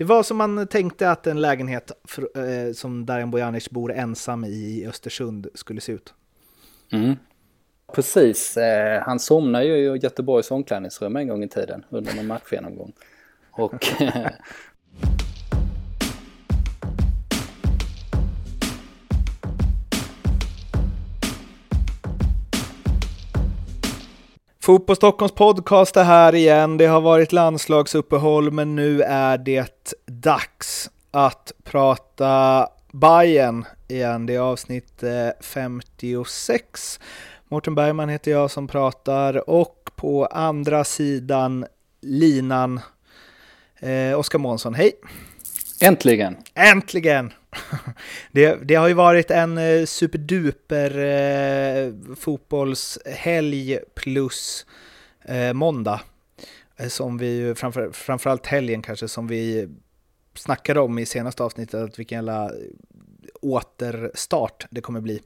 Det var som man tänkte att en lägenhet för, eh, som Darijan Bojanic bor ensam i Östersund skulle se ut. Mm. Precis, eh, han somnade ju i Göteborgs omklädningsrum en gång i tiden under någon matchgenomgång. Och Fotboll Stockholms podcast är här igen. Det har varit landslagsuppehåll, men nu är det dags att prata Bayern igen. Det är avsnitt eh, 56. Mårten Bergman heter jag som pratar och på andra sidan linan eh, Oskar Månsson. Hej! Äntligen! Äntligen! Det, det, har ju varit en eh, superduper eh, fotbollshelg plus eh, måndag. Eh, som vi ju, framför, framförallt helgen kanske, som vi snackade om i senaste avsnittet, att vilken jävla eh, återstart det kommer bli.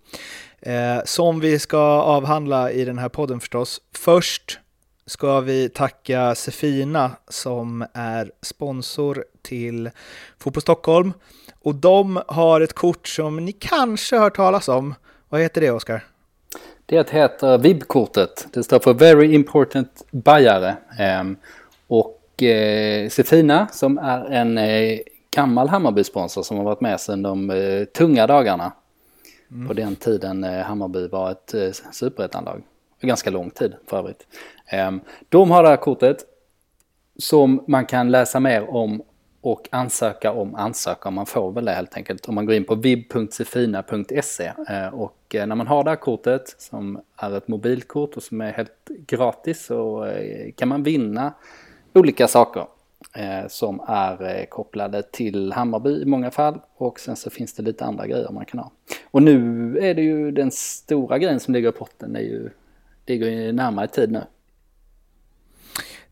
Eh, som vi ska avhandla i den här podden förstås. Först ska vi tacka Sefina som är sponsor till Fotboll Stockholm. Och de har ett kort som ni kanske har hört talas om. Vad heter det, Oskar? Det heter VIB-kortet. Det står för Very Important Bajare. Ehm, och eh, Sefina som är en eh, gammal Hammarby-sponsor som har varit med sedan de eh, tunga dagarna. Mm. På den tiden Hammarby var ett superettanlag. Ganska lång tid för övrigt. Ehm, de har det här kortet som man kan läsa mer om och ansöka om ansöka om man får väl det helt enkelt. Om man går in på vib.sefina.se ehm, och eh, när man har det här kortet som är ett mobilkort och som är helt gratis så eh, kan man vinna olika saker eh, som är kopplade till Hammarby i många fall och sen så finns det lite andra grejer man kan ha. Och nu är det ju den stora grejen som ligger i potten, är ju, ligger ju närmare tid nu.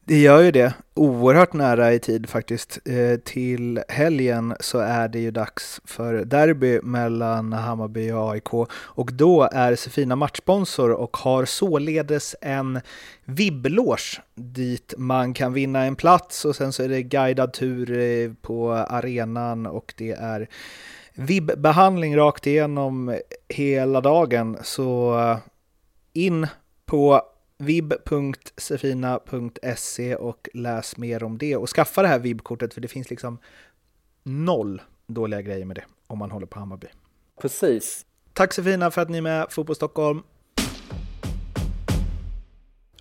Det gör ju det, oerhört nära i tid faktiskt. Eh, till helgen så är det ju dags för derby mellan Hammarby och AIK och då är Sefina matchsponsor och har således en vibblås dit man kan vinna en plats och sen så är det guidad tur eh, på arenan och det är vibbehandling rakt igenom hela dagen. Så eh, in på vib.sefina.se och läs mer om det och skaffa det här vib-kortet för det finns liksom noll dåliga grejer med det om man håller på Hammarby. Precis. Tack Sefina för att ni är med, Fotboll Stockholm.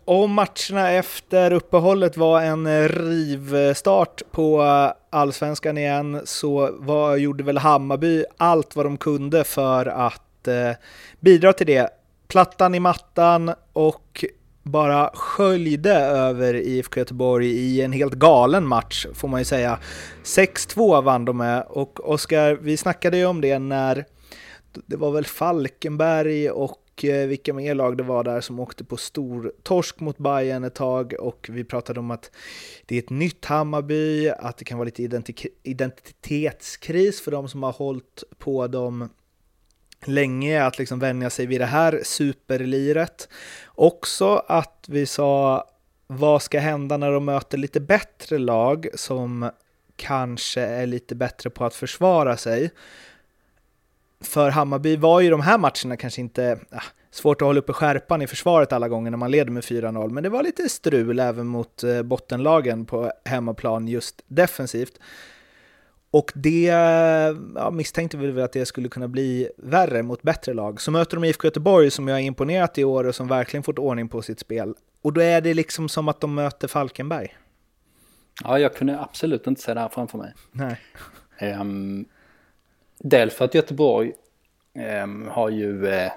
Om matcherna efter uppehållet var en rivstart på allsvenskan igen så var, gjorde väl Hammarby allt vad de kunde för att eh, bidra till det. Plattan i mattan och bara sköljde över IFK Göteborg i en helt galen match, får man ju säga. 6-2 vann de med och Oskar, vi snackade ju om det när det var väl Falkenberg och eh, vilka mer lag det var där som åkte på stor torsk mot Bayern ett tag och vi pratade om att det är ett nytt Hammarby, att det kan vara lite identitetskris för de som har hållit på dem länge att liksom vänja sig vid det här superliret. Också att vi sa vad ska hända när de möter lite bättre lag som kanske är lite bättre på att försvara sig. För Hammarby var ju de här matcherna kanske inte ah, svårt att hålla uppe skärpan i försvaret alla gånger när man leder med 4-0, men det var lite strul även mot eh, bottenlagen på hemmaplan just defensivt. Och det ja, misstänkte vi väl att det skulle kunna bli värre mot bättre lag. Så möter de IFK Göteborg som jag har imponerat i år och som verkligen fått ordning på sitt spel. Och då är det liksom som att de möter Falkenberg. Ja, jag kunde absolut inte se det här framför mig. Nej. Um, dels för att Göteborg um, har ju uh,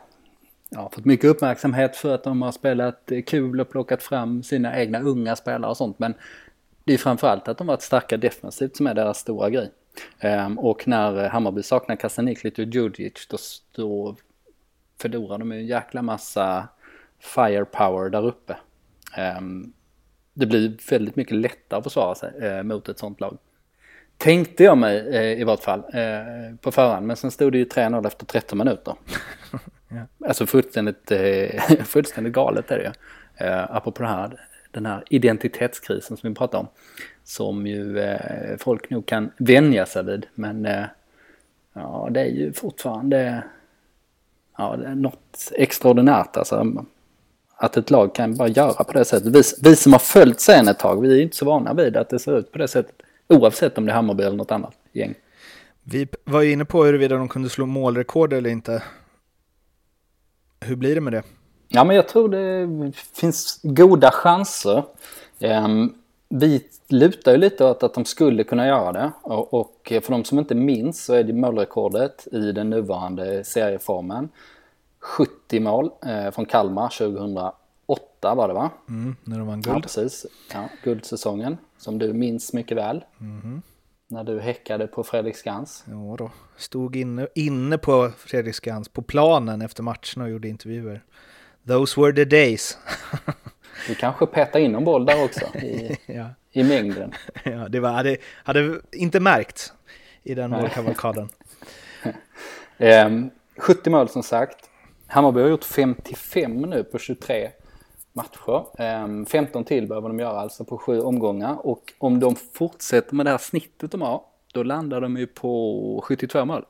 ja, fått mycket uppmärksamhet för att de har spelat kul och plockat fram sina egna unga spelare och sånt. Men det är framförallt att de varit starka defensivt som är deras stora grej. Um, och när Hammarby saknar Kasaniklic och Djurdjic då, då förlorar de en jäkla massa firepower där uppe. Um, det blir väldigt mycket lättare att försvara sig uh, mot ett sånt lag. Tänkte jag mig uh, i vart fall uh, på förhand, men sen stod det ju 3-0 efter 13 minuter. ja. Alltså fullständigt, fullständigt galet är det ju. Apropå det här, den här identitetskrisen som vi pratade om. Som ju eh, folk nog kan vänja sig vid. Men eh, ja, det är ju fortfarande ja, det är något extraordinärt alltså. Att ett lag kan bara göra på det sättet. Vi, vi som har följt sen ett tag, vi är inte så vana vid att det ser ut på det sättet. Oavsett om det är Hammarby eller något annat gäng. Vi var ju inne på huruvida de kunde slå målrekord eller inte. Hur blir det med det? Ja, men jag tror det finns goda chanser. Um, vi lutar ju lite åt att de skulle kunna göra det. Och, och för de som inte minns så är det målrekordet i den nuvarande serieformen 70 mål eh, från Kalmar 2008 var det va? Mm, när de vann guld. Ja, precis. Ja, guldsäsongen som du minns mycket väl. Mm. När du häckade på Fredriksskans. Ja då. Stod inne, inne på Fredriksskans på planen efter matcherna och gjorde intervjuer. Those were the days. du kanske petade in en boll där också i, ja. i mängden. Ja, det var, hade, hade inte märkt i den målkavalkaden. um, 70 mål som sagt. Hammarby har gjort 55 nu på 23 matcher. 15 ehm, till behöver de göra alltså på sju omgångar och om de fortsätter med det här snittet de har då landar de ju på 72 mål.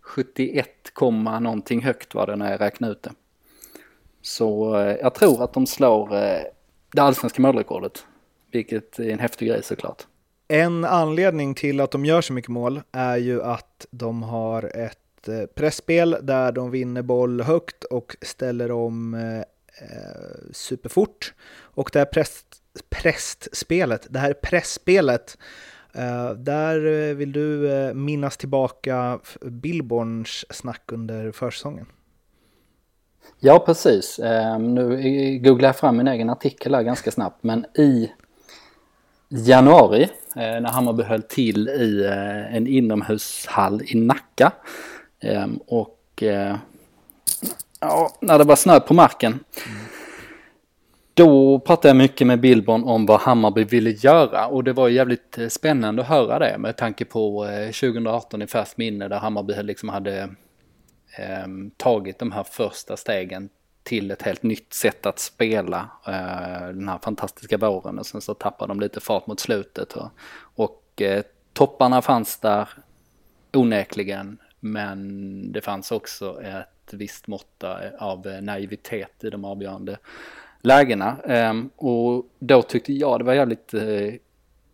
71, någonting högt var det när jag räknade ut det. Så eh, jag tror att de slår eh, det allsvenska målrekordet. Vilket är en häftig grej såklart. En anledning till att de gör så mycket mål är ju att de har ett eh, pressspel där de vinner boll högt och ställer om eh, eh, superfort. Och det här press, pressspelet, det här pressspelet, eh, där eh, vill du eh, minnas tillbaka Billborns snack under försäsongen. Ja, precis. Ehm, nu googlar jag fram min egen artikel här ganska snabbt, men i januari eh, när Hammarby höll till i eh, en inomhushall i Nacka ehm, och eh, ja, när det var snö på marken mm. Då pratade jag mycket med Billborn om vad Hammarby ville göra och det var jävligt spännande att höra det med tanke på 2018 i färskt minne där Hammarby liksom hade eh, tagit de här första stegen till ett helt nytt sätt att spela eh, den här fantastiska våren och sen så tappar de lite fart mot slutet och, och eh, topparna fanns där onekligen men det fanns också ett visst mått av naivitet i de avgörande lägena. Ehm, och då tyckte jag det var jävligt eh,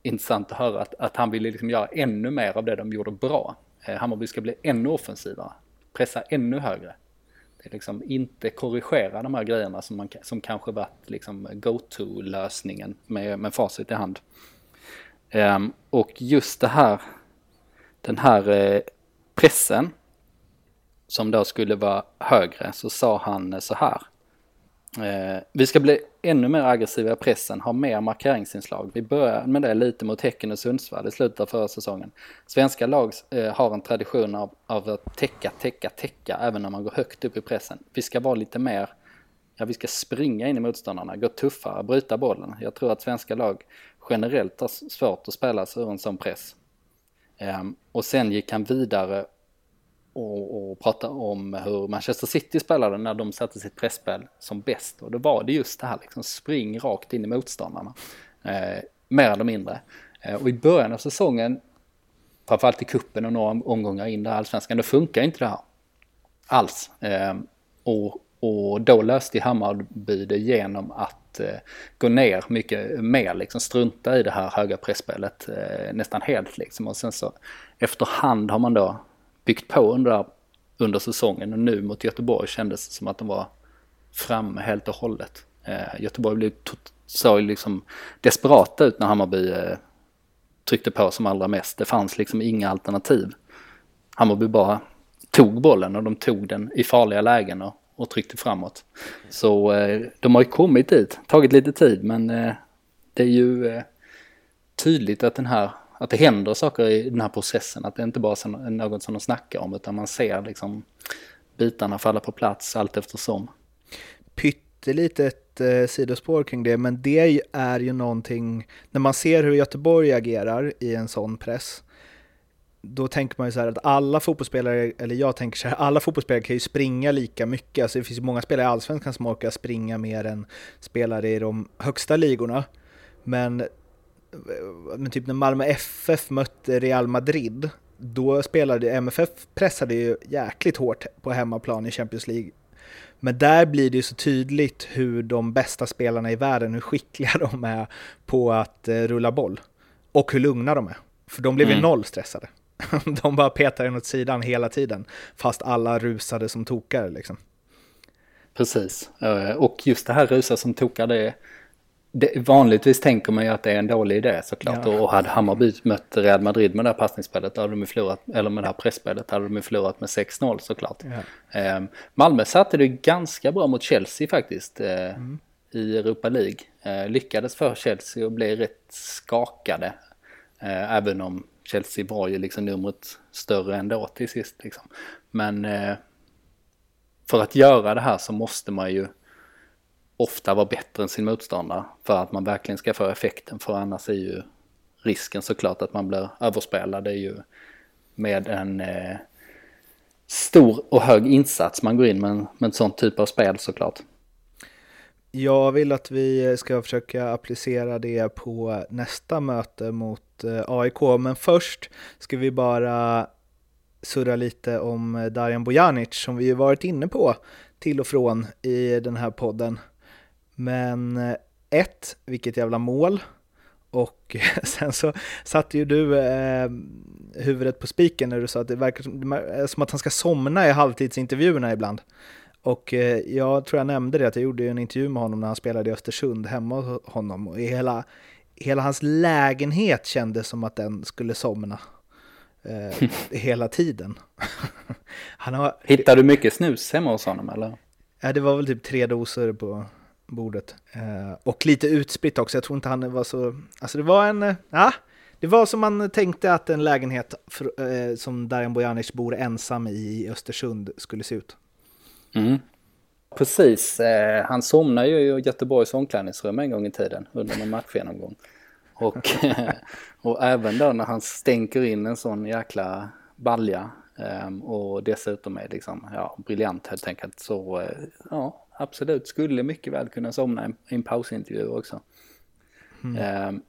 intressant att höra att, att han ville liksom göra ännu mer av det de gjorde bra. Eh, Hammarby ska bli ännu offensivare, pressa ännu högre. Det är liksom inte korrigera de här grejerna som, man, som kanske varit liksom go-to-lösningen med, med facit i hand. Um, och just det här, den här eh, pressen som då skulle vara högre så sa han så här. Eh, vi ska bli ännu mer aggressiva i pressen, har mer markeringsinslag. Vi började med det lite mot Häcken och Sundsvall i slutet av förra säsongen. Svenska lag eh, har en tradition av, av att täcka, täcka, täcka även när man går högt upp i pressen. Vi ska vara lite mer, ja vi ska springa in i motståndarna, gå tuffare, bryta bollen. Jag tror att svenska lag generellt har svårt att spela sig ur en sån press. Um, och sen gick han vidare och, och prata om hur Manchester City spelade när de satte sitt pressspel som bäst. Och då var det just det här liksom spring rakt in i motståndarna. Eh, mer eller mindre. Eh, och i början av säsongen, framförallt i kuppen och några omgångar in i allsvenskan, då funkar inte det här alls. Eh, och, och då löste Hammarby det genom att eh, gå ner mycket mer, liksom strunta i det här höga pressspelet eh, nästan helt liksom. Och sen så efterhand har man då byggt på under, under säsongen och nu mot Göteborg kändes det som att de var framme helt och hållet. Eh, Göteborg blev såg liksom desperata ut när Hammarby eh, tryckte på som allra mest. Det fanns liksom inga alternativ. Hammarby bara tog bollen och de tog den i farliga lägen och, och tryckte framåt. Så eh, de har ju kommit dit, tagit lite tid men eh, det är ju eh, tydligt att den här att det händer saker i den här processen. Att det inte bara är något som de snackar om utan man ser liksom bitarna falla på plats allt eftersom. Pyttelitet eh, sidospår kring det, men det är ju någonting, när man ser hur Göteborg agerar i en sån press, då tänker man ju så här att alla fotbollsspelare, eller jag tänker så här, alla fotbollsspelare kan ju springa lika mycket. Alltså det finns ju många spelare i Allsvenskan som orkar springa mer än spelare i de högsta ligorna. Men men typ när Malmö FF mötte Real Madrid, då spelade MFF pressade ju jäkligt hårt på hemmaplan i Champions League. Men där blir det ju så tydligt hur de bästa spelarna i världen, hur skickliga de är på att eh, rulla boll. Och hur lugna de är. För de blev ju mm. noll stressade. De bara petade den åt sidan hela tiden, fast alla rusade som tokar liksom. Precis, eh, och just det här rusa som tokar det, det vanligtvis tänker man ju att det är en dålig idé såklart. Ja. Och hade Hammarby mött Real Madrid med det här passningsspelet, hade de förlorat, eller med det här pressspelet, hade de förlorat med 6-0 såklart. Ja. Ehm, Malmö satte det ganska bra mot Chelsea faktiskt eh, mm. i Europa League. Eh, lyckades för Chelsea och blev rätt skakade. Även om Chelsea var ju liksom numret större ändå till sist. Liksom. Men för att göra det här så måste man ju ofta vara bättre än sin motståndare för att man verkligen ska få effekten. För annars är ju risken såklart att man blir överspelad. Det är ju med en eh, stor och hög insats man går in med, med en sån typ av spel såklart. Jag vill att vi ska försöka applicera det på nästa möte mot eh, AIK, men först ska vi bara surra lite om Darijan Bojanic som vi ju varit inne på till och från i den här podden. Men eh, ett, vilket jävla mål. Och sen så satte ju du eh, huvudet på spiken när du sa att det verkar som, som att han ska somna i halvtidsintervjuerna ibland. Och eh, jag tror jag nämnde det att jag gjorde en intervju med honom när han spelade i Östersund hemma hos honom. Och hela, hela hans lägenhet kändes som att den skulle somna. Eh, hela tiden. han har... Hittar du mycket snus hemma hos honom eller? Ja, det var väl typ tre doser på bordet. Eh, och lite utspritt också. Jag tror inte han var så... Alltså det var en... Eh, ah, det var som man tänkte att en lägenhet för, eh, som Darijan Bojanic bor ensam i Östersund skulle se ut. Mm. Precis, eh, han somnade ju i Göteborgs omklädningsrum en gång i tiden under en matchgenomgång. Och, eh, och även då när han stänker in en sån jäkla balja eh, och dessutom är liksom, ja, briljant helt enkelt. Så eh, ja, absolut, skulle mycket väl kunna somna i en pausintervju också. Mm. Eh,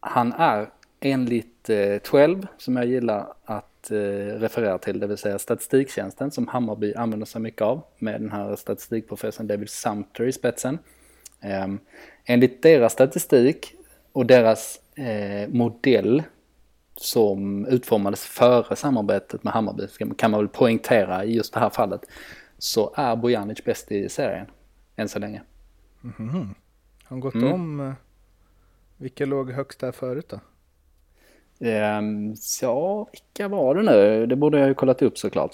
han är enligt 12, som jag gillar att eh, referera till, det vill säga statistiktjänsten som Hammarby använder sig mycket av med den här statistikprofessorn David Sumter i spetsen. Eh, enligt deras statistik och deras eh, modell som utformades före samarbetet med Hammarby, kan man väl poängtera i just det här fallet, så är Bojanic bäst i serien än så länge. Mm -hmm. Har han gått mm. om, eh, vilka låg högst där förut då? Um, ja, vilka var det nu? Det borde jag ju kollat upp såklart.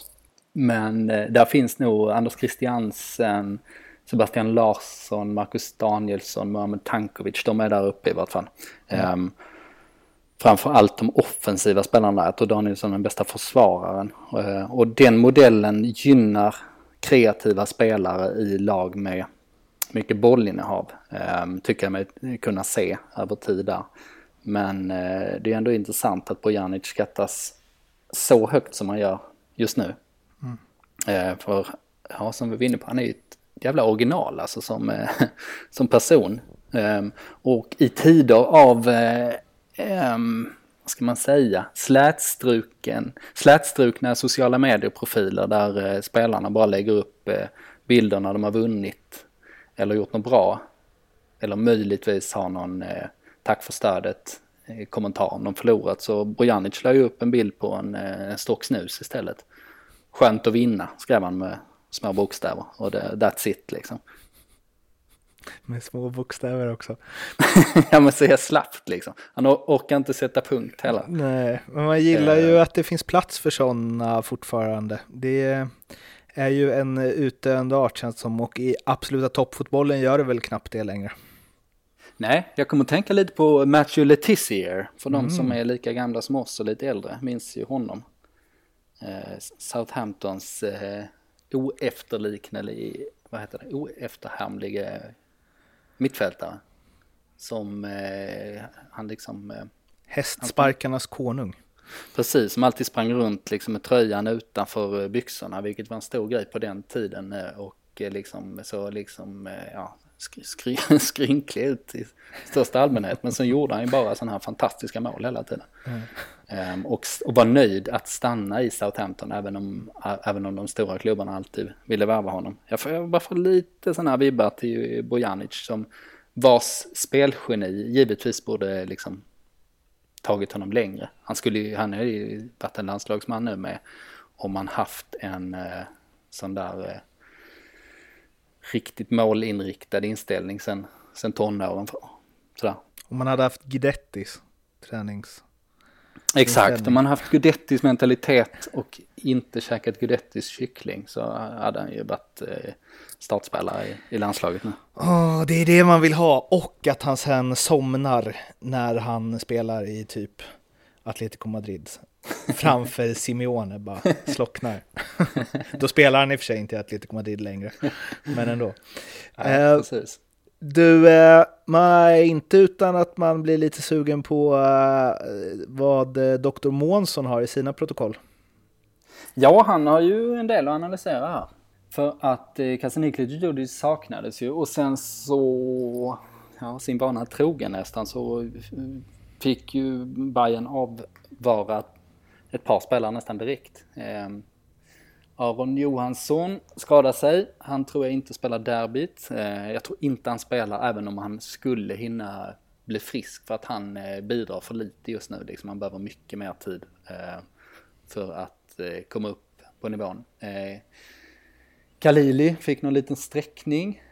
Men uh, där finns nog Anders Christiansen, Sebastian Larsson, Marcus Danielsson, Mohamed Tankovic. De är där uppe i vart fall. Mm. Um, framförallt de offensiva spelarna. Jag tror Danielsson är den bästa försvararen. Uh, och den modellen gynnar kreativa spelare i lag med mycket bollinnehav. Um, tycker jag mig kunna se över tid där. Men eh, det är ändå intressant att Bojanic skattas så högt som han gör just nu. Mm. Eh, för, ja, som vi var inne på, han är ju ett jävla original alltså som, eh, som person. Ehm, och i tider av, ehm, vad ska man säga, slätstruken, slätstrukna sociala medieprofiler där eh, spelarna bara lägger upp eh, bilder när de har vunnit eller gjort något bra. Eller möjligtvis har någon eh, tack för stödet kommentar om de förlorat. Så Bojanic la ju upp en bild på en, en stock snus istället. Skönt att vinna, skrev han med små bokstäver. Och det, that's it liksom. Med små bokstäver också. ja men så slappt liksom. Han orkar inte sätta punkt heller. Nej, men man gillar ju eh. att det finns plats för sådana fortfarande. Det är ju en utdöende art känns som och i absoluta toppfotbollen gör det väl knappt det längre. Nej, jag kommer att tänka lite på Matthew Letizier. För mm. de som är lika gamla som oss och lite äldre minns ju honom. Eh, Southamptons eh, oefterliknelig, vad heter det, oefterhamlige mittfältare. Som eh, han liksom... Eh, Hästsparkarnas konung. Precis, som alltid sprang runt liksom med tröjan utanför byxorna, vilket var en stor grej på den tiden. Eh, och eh, liksom så liksom, eh, ja, skri, skrynklig ut i största allmänhet. Men så gjorde han ju bara sådana här fantastiska mål hela tiden. Mm. Um, och, och var nöjd att stanna i Southampton även om, även om de stora klubbarna alltid ville värva honom. Jag får jag bara få lite sådana här vibbar till Bojanic som vars spelgeni givetvis borde liksom tagit honom längre. Han, skulle ju, han är ju varit en landslagsman nu med om man haft en eh, sån där eh, riktigt målinriktad inställning sen, sen tonåren. Sådär. Om man hade haft Gidettis tränings... Exakt, om man haft Gudettis mentalitet och inte käkat Gudettis kyckling så hade han ju varit eh, startspelare i, i landslaget nu. Oh, det är det man vill ha och att han sen somnar när han spelar i typ Atletico Madrid framför Simeone bara slocknar. Då spelar han i och för sig inte i Atletico Madrid längre, men ändå. Ja, eh, du, eh, man är inte utan att man blir lite sugen på eh, vad Dr. Månsson har i sina protokoll. Ja, han har ju en del att analysera här. För att eh, Kasaniklic Judi saknades ju och sen så, ja, sin vana trogen nästan så fick ju Bayern avvara ett par spelare nästan direkt. Eh, Aron Johansson skadar sig. Han tror jag inte spelar derbyt. Eh, jag tror inte han spelar även om han skulle hinna bli frisk för att han eh, bidrar för lite just nu. Liksom, han behöver mycket mer tid eh, för att eh, komma upp på nivån. Eh, Kalili fick någon liten sträckning.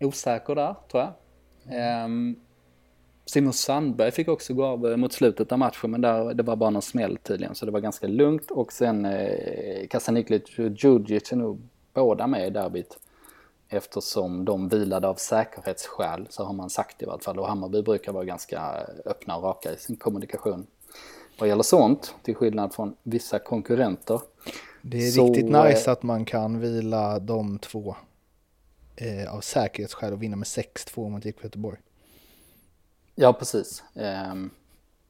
Osäker där, tror jag. Um, Simon Sandberg fick också gå av eh, mot slutet av matchen men där, det var bara någon smäll tydligen så det var ganska lugnt och sen eh, Kasaniklic och Djurdjic är nog båda med i derbyt. Eftersom de vilade av säkerhetsskäl så har man sagt i alla fall och Hammarby brukar vara ganska öppna och raka i sin kommunikation. Vad gäller sånt, till skillnad från vissa konkurrenter. Det är så, riktigt nice att man kan vila de två eh, av säkerhetsskäl och vinna med 6-2 mot IFK Göteborg. Ja, precis. Eh,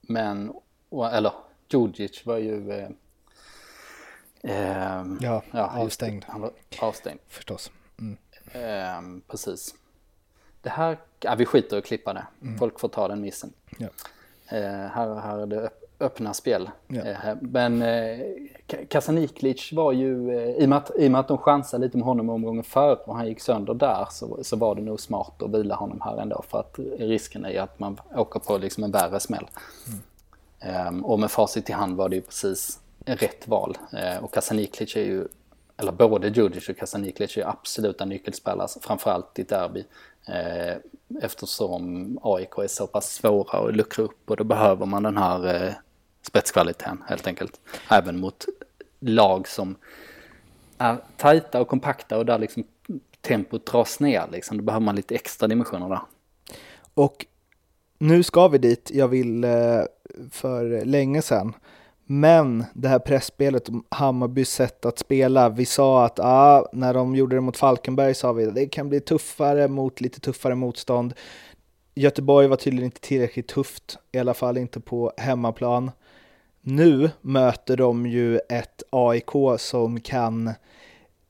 men, eller Djurdjic var ju... Eh, eh, ja, ja, avstängd. Han var avstängd. Förstås. Mm. Ehm, precis. Det här, ja, vi skiter att klippa det. Mm. Folk får ta den missen. Ja. Eh, här, här är det öppna spel. Ja. Eh, men eh, Kasaniklic var ju, eh, i och, med att, i och med att de chansade lite med honom omgången före och han gick sönder där så, så var det nog smart att vila honom här ändå för att risken är att man åker på liksom en värre smäll. Mm. Um, och med facit i hand var det ju precis rätt val. Och Kasaniklic är ju, eller både Djurdjic och Kasaniklic är ju absoluta nyckelspelare, framförallt i derby. Eftersom AIK är så pass svåra att luckra upp och då behöver man den här spetskvaliteten helt enkelt. Även mot lag som är tajta och kompakta och där liksom tempot dras ner liksom. Då behöver man lite extra dimensioner där. Och nu ska vi dit, jag vill eh, för länge sedan. Men det här pressspelet, Hammarbys sätt att spela, vi sa att ah, när de gjorde det mot Falkenberg sa vi att det kan bli tuffare mot lite tuffare motstånd. Göteborg var tydligen inte tillräckligt tufft, i alla fall inte på hemmaplan. Nu möter de ju ett AIK som kan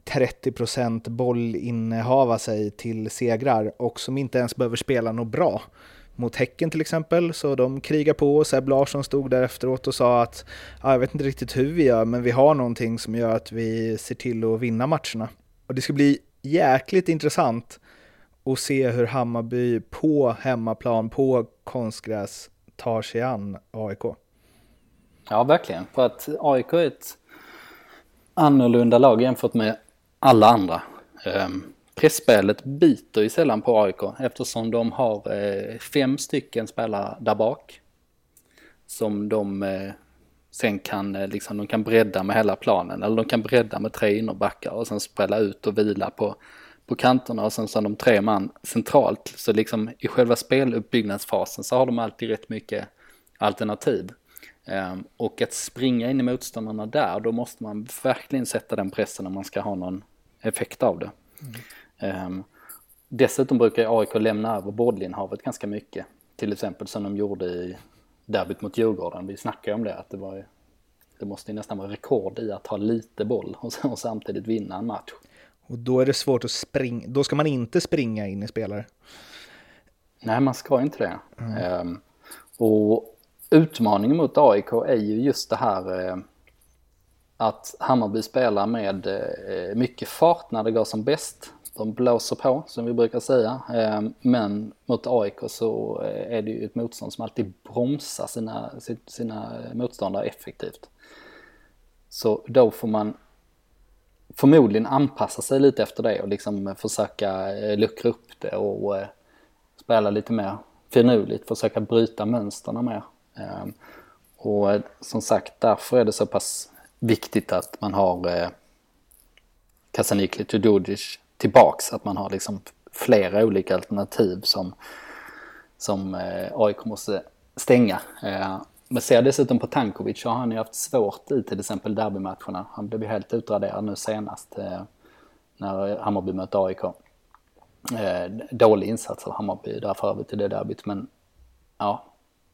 30% bollinnehava sig till segrar och som inte ens behöver spela något bra. Mot Häcken till exempel, så de krigar på och Seb Larsson stod där efteråt och sa att jag vet inte riktigt hur vi gör, men vi har någonting som gör att vi ser till att vinna matcherna. Och det ska bli jäkligt intressant att se hur Hammarby på hemmaplan, på konstgräs, tar sig an AIK. Ja, verkligen. För att AIK är ett annorlunda lag jämfört med alla andra. Ehm, pressspelet biter ju sällan på AIK eftersom de har eh, fem stycken spelare där bak. Som de eh, sen kan, eh, liksom, de kan bredda med hela planen. Eller de kan bredda med tre innerbackar och sen spela ut och vila på, på kanterna och sen så har de tre man centralt. Så liksom i själva speluppbyggnadsfasen så har de alltid rätt mycket alternativ. Um, och att springa in i motståndarna där, då måste man verkligen sätta den pressen om man ska ha någon effekt av det. Mm. Um, dessutom brukar AIK lämna över bolllinnehavet ganska mycket. Till exempel som de gjorde i derbyt mot Djurgården. Vi snackade om det, att det var det måste nästan vara rekord i att ha lite boll och, och samtidigt vinna en match. Och då är det svårt att springa, då ska man inte springa in i spelare. Nej, man ska inte det. Mm. Um, och utmaningen mot AIK är ju just det här eh, att Hammarby spelar med eh, mycket fart när det går som bäst. De blåser på, som vi brukar säga. Eh, men mot AIK så är det ju ett motstånd som alltid bromsar sina, sina motståndare effektivt. Så då får man förmodligen anpassa sig lite efter det och liksom försöka luckra upp det och spela lite mer finurligt, försöka bryta mönstren mer. Ehm, och som sagt, därför är det så pass viktigt att man har eh, Kasanikli Tudodic tillbaks, att man har liksom flera olika alternativ som, som eh, AIK måste stänga. Ehm, men ser dessutom på Tankovic så har han ju haft svårt i till exempel derbymatcherna. Han blev ju helt utraderad nu senast eh, när Hammarby mötte AIK ehm, dålig insats av Hammarby där för övrigt i det derbyt. Men ja,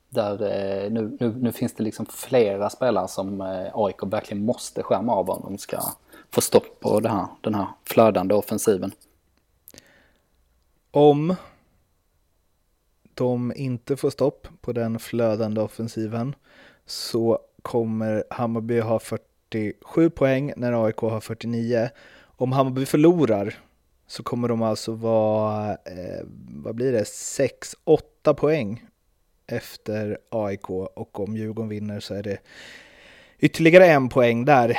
där, eh, nu, nu, nu, finns det liksom flera spelare som eh, AIK verkligen måste skärma av om de ska få stopp på det här, den här flödande offensiven. Om de inte får stopp på den flödande offensiven så kommer Hammarby ha 47 poäng när AIK har 49. Om Hammarby förlorar så kommer de alltså vara, eh, vad blir det, 6-8 poäng efter AIK och om Djurgården vinner så är det ytterligare en poäng där,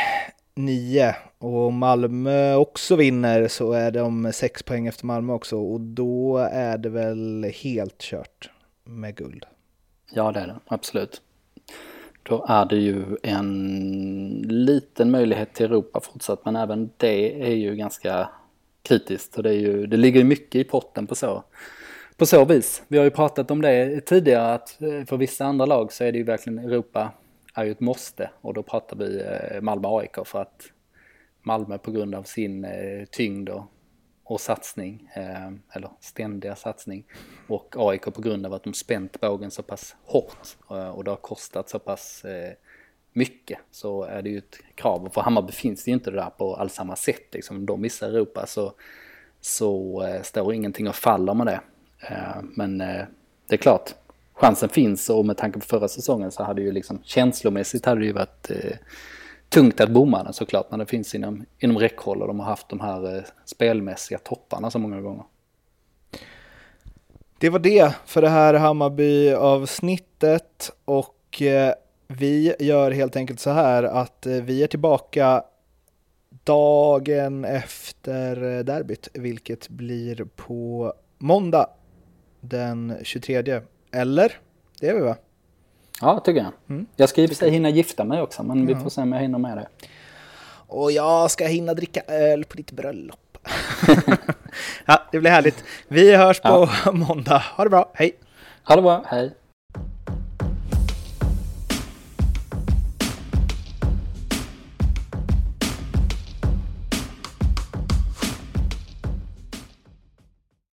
Nio. Och om Malmö också vinner så är de sex poäng efter Malmö också och då är det väl helt kört med guld. Ja det är det, absolut. Då är det ju en liten möjlighet till Europa fortsatt men även det är ju ganska kritiskt. Och det, är ju, det ligger mycket i potten på så, på så vis. Vi har ju pratat om det tidigare att eh, för vissa andra lag så är det ju verkligen Europa är ju ett måste och då pratar vi eh, Malmö AIK för att Malmö på grund av sin eh, tyngd och, och satsning, eller ständiga satsning och AIK på grund av att de spänt bågen så pass hårt och det har kostat så pass mycket så är det ju ett krav. Och för Hammarby finns det ju inte det där på alls samma sätt. Liksom. Om de missar Europa så, så står ingenting och faller med det. Eh, men eh, det är klart, chansen finns och med tanke på förra säsongen så hade ju liksom känslomässigt hade det ju varit eh, tungt att bomma den såklart när det finns inom, inom räckhåll och de har haft de här spelmässiga topparna så många gånger. Det var det för det här Hammarby-avsnittet och vi gör helt enkelt så här att vi är tillbaka dagen efter derbyt, vilket blir på måndag den 23. Eller? Det är vi va? Ja, tycker jag. Mm. Jag ska i och för sig hinna gifta mig också, men vi får se om jag hinner med det. Och jag ska hinna dricka öl på ditt bröllop. ja, det blir härligt. Vi hörs på ja. måndag. Ha det bra, hej! Ha det bra, hej!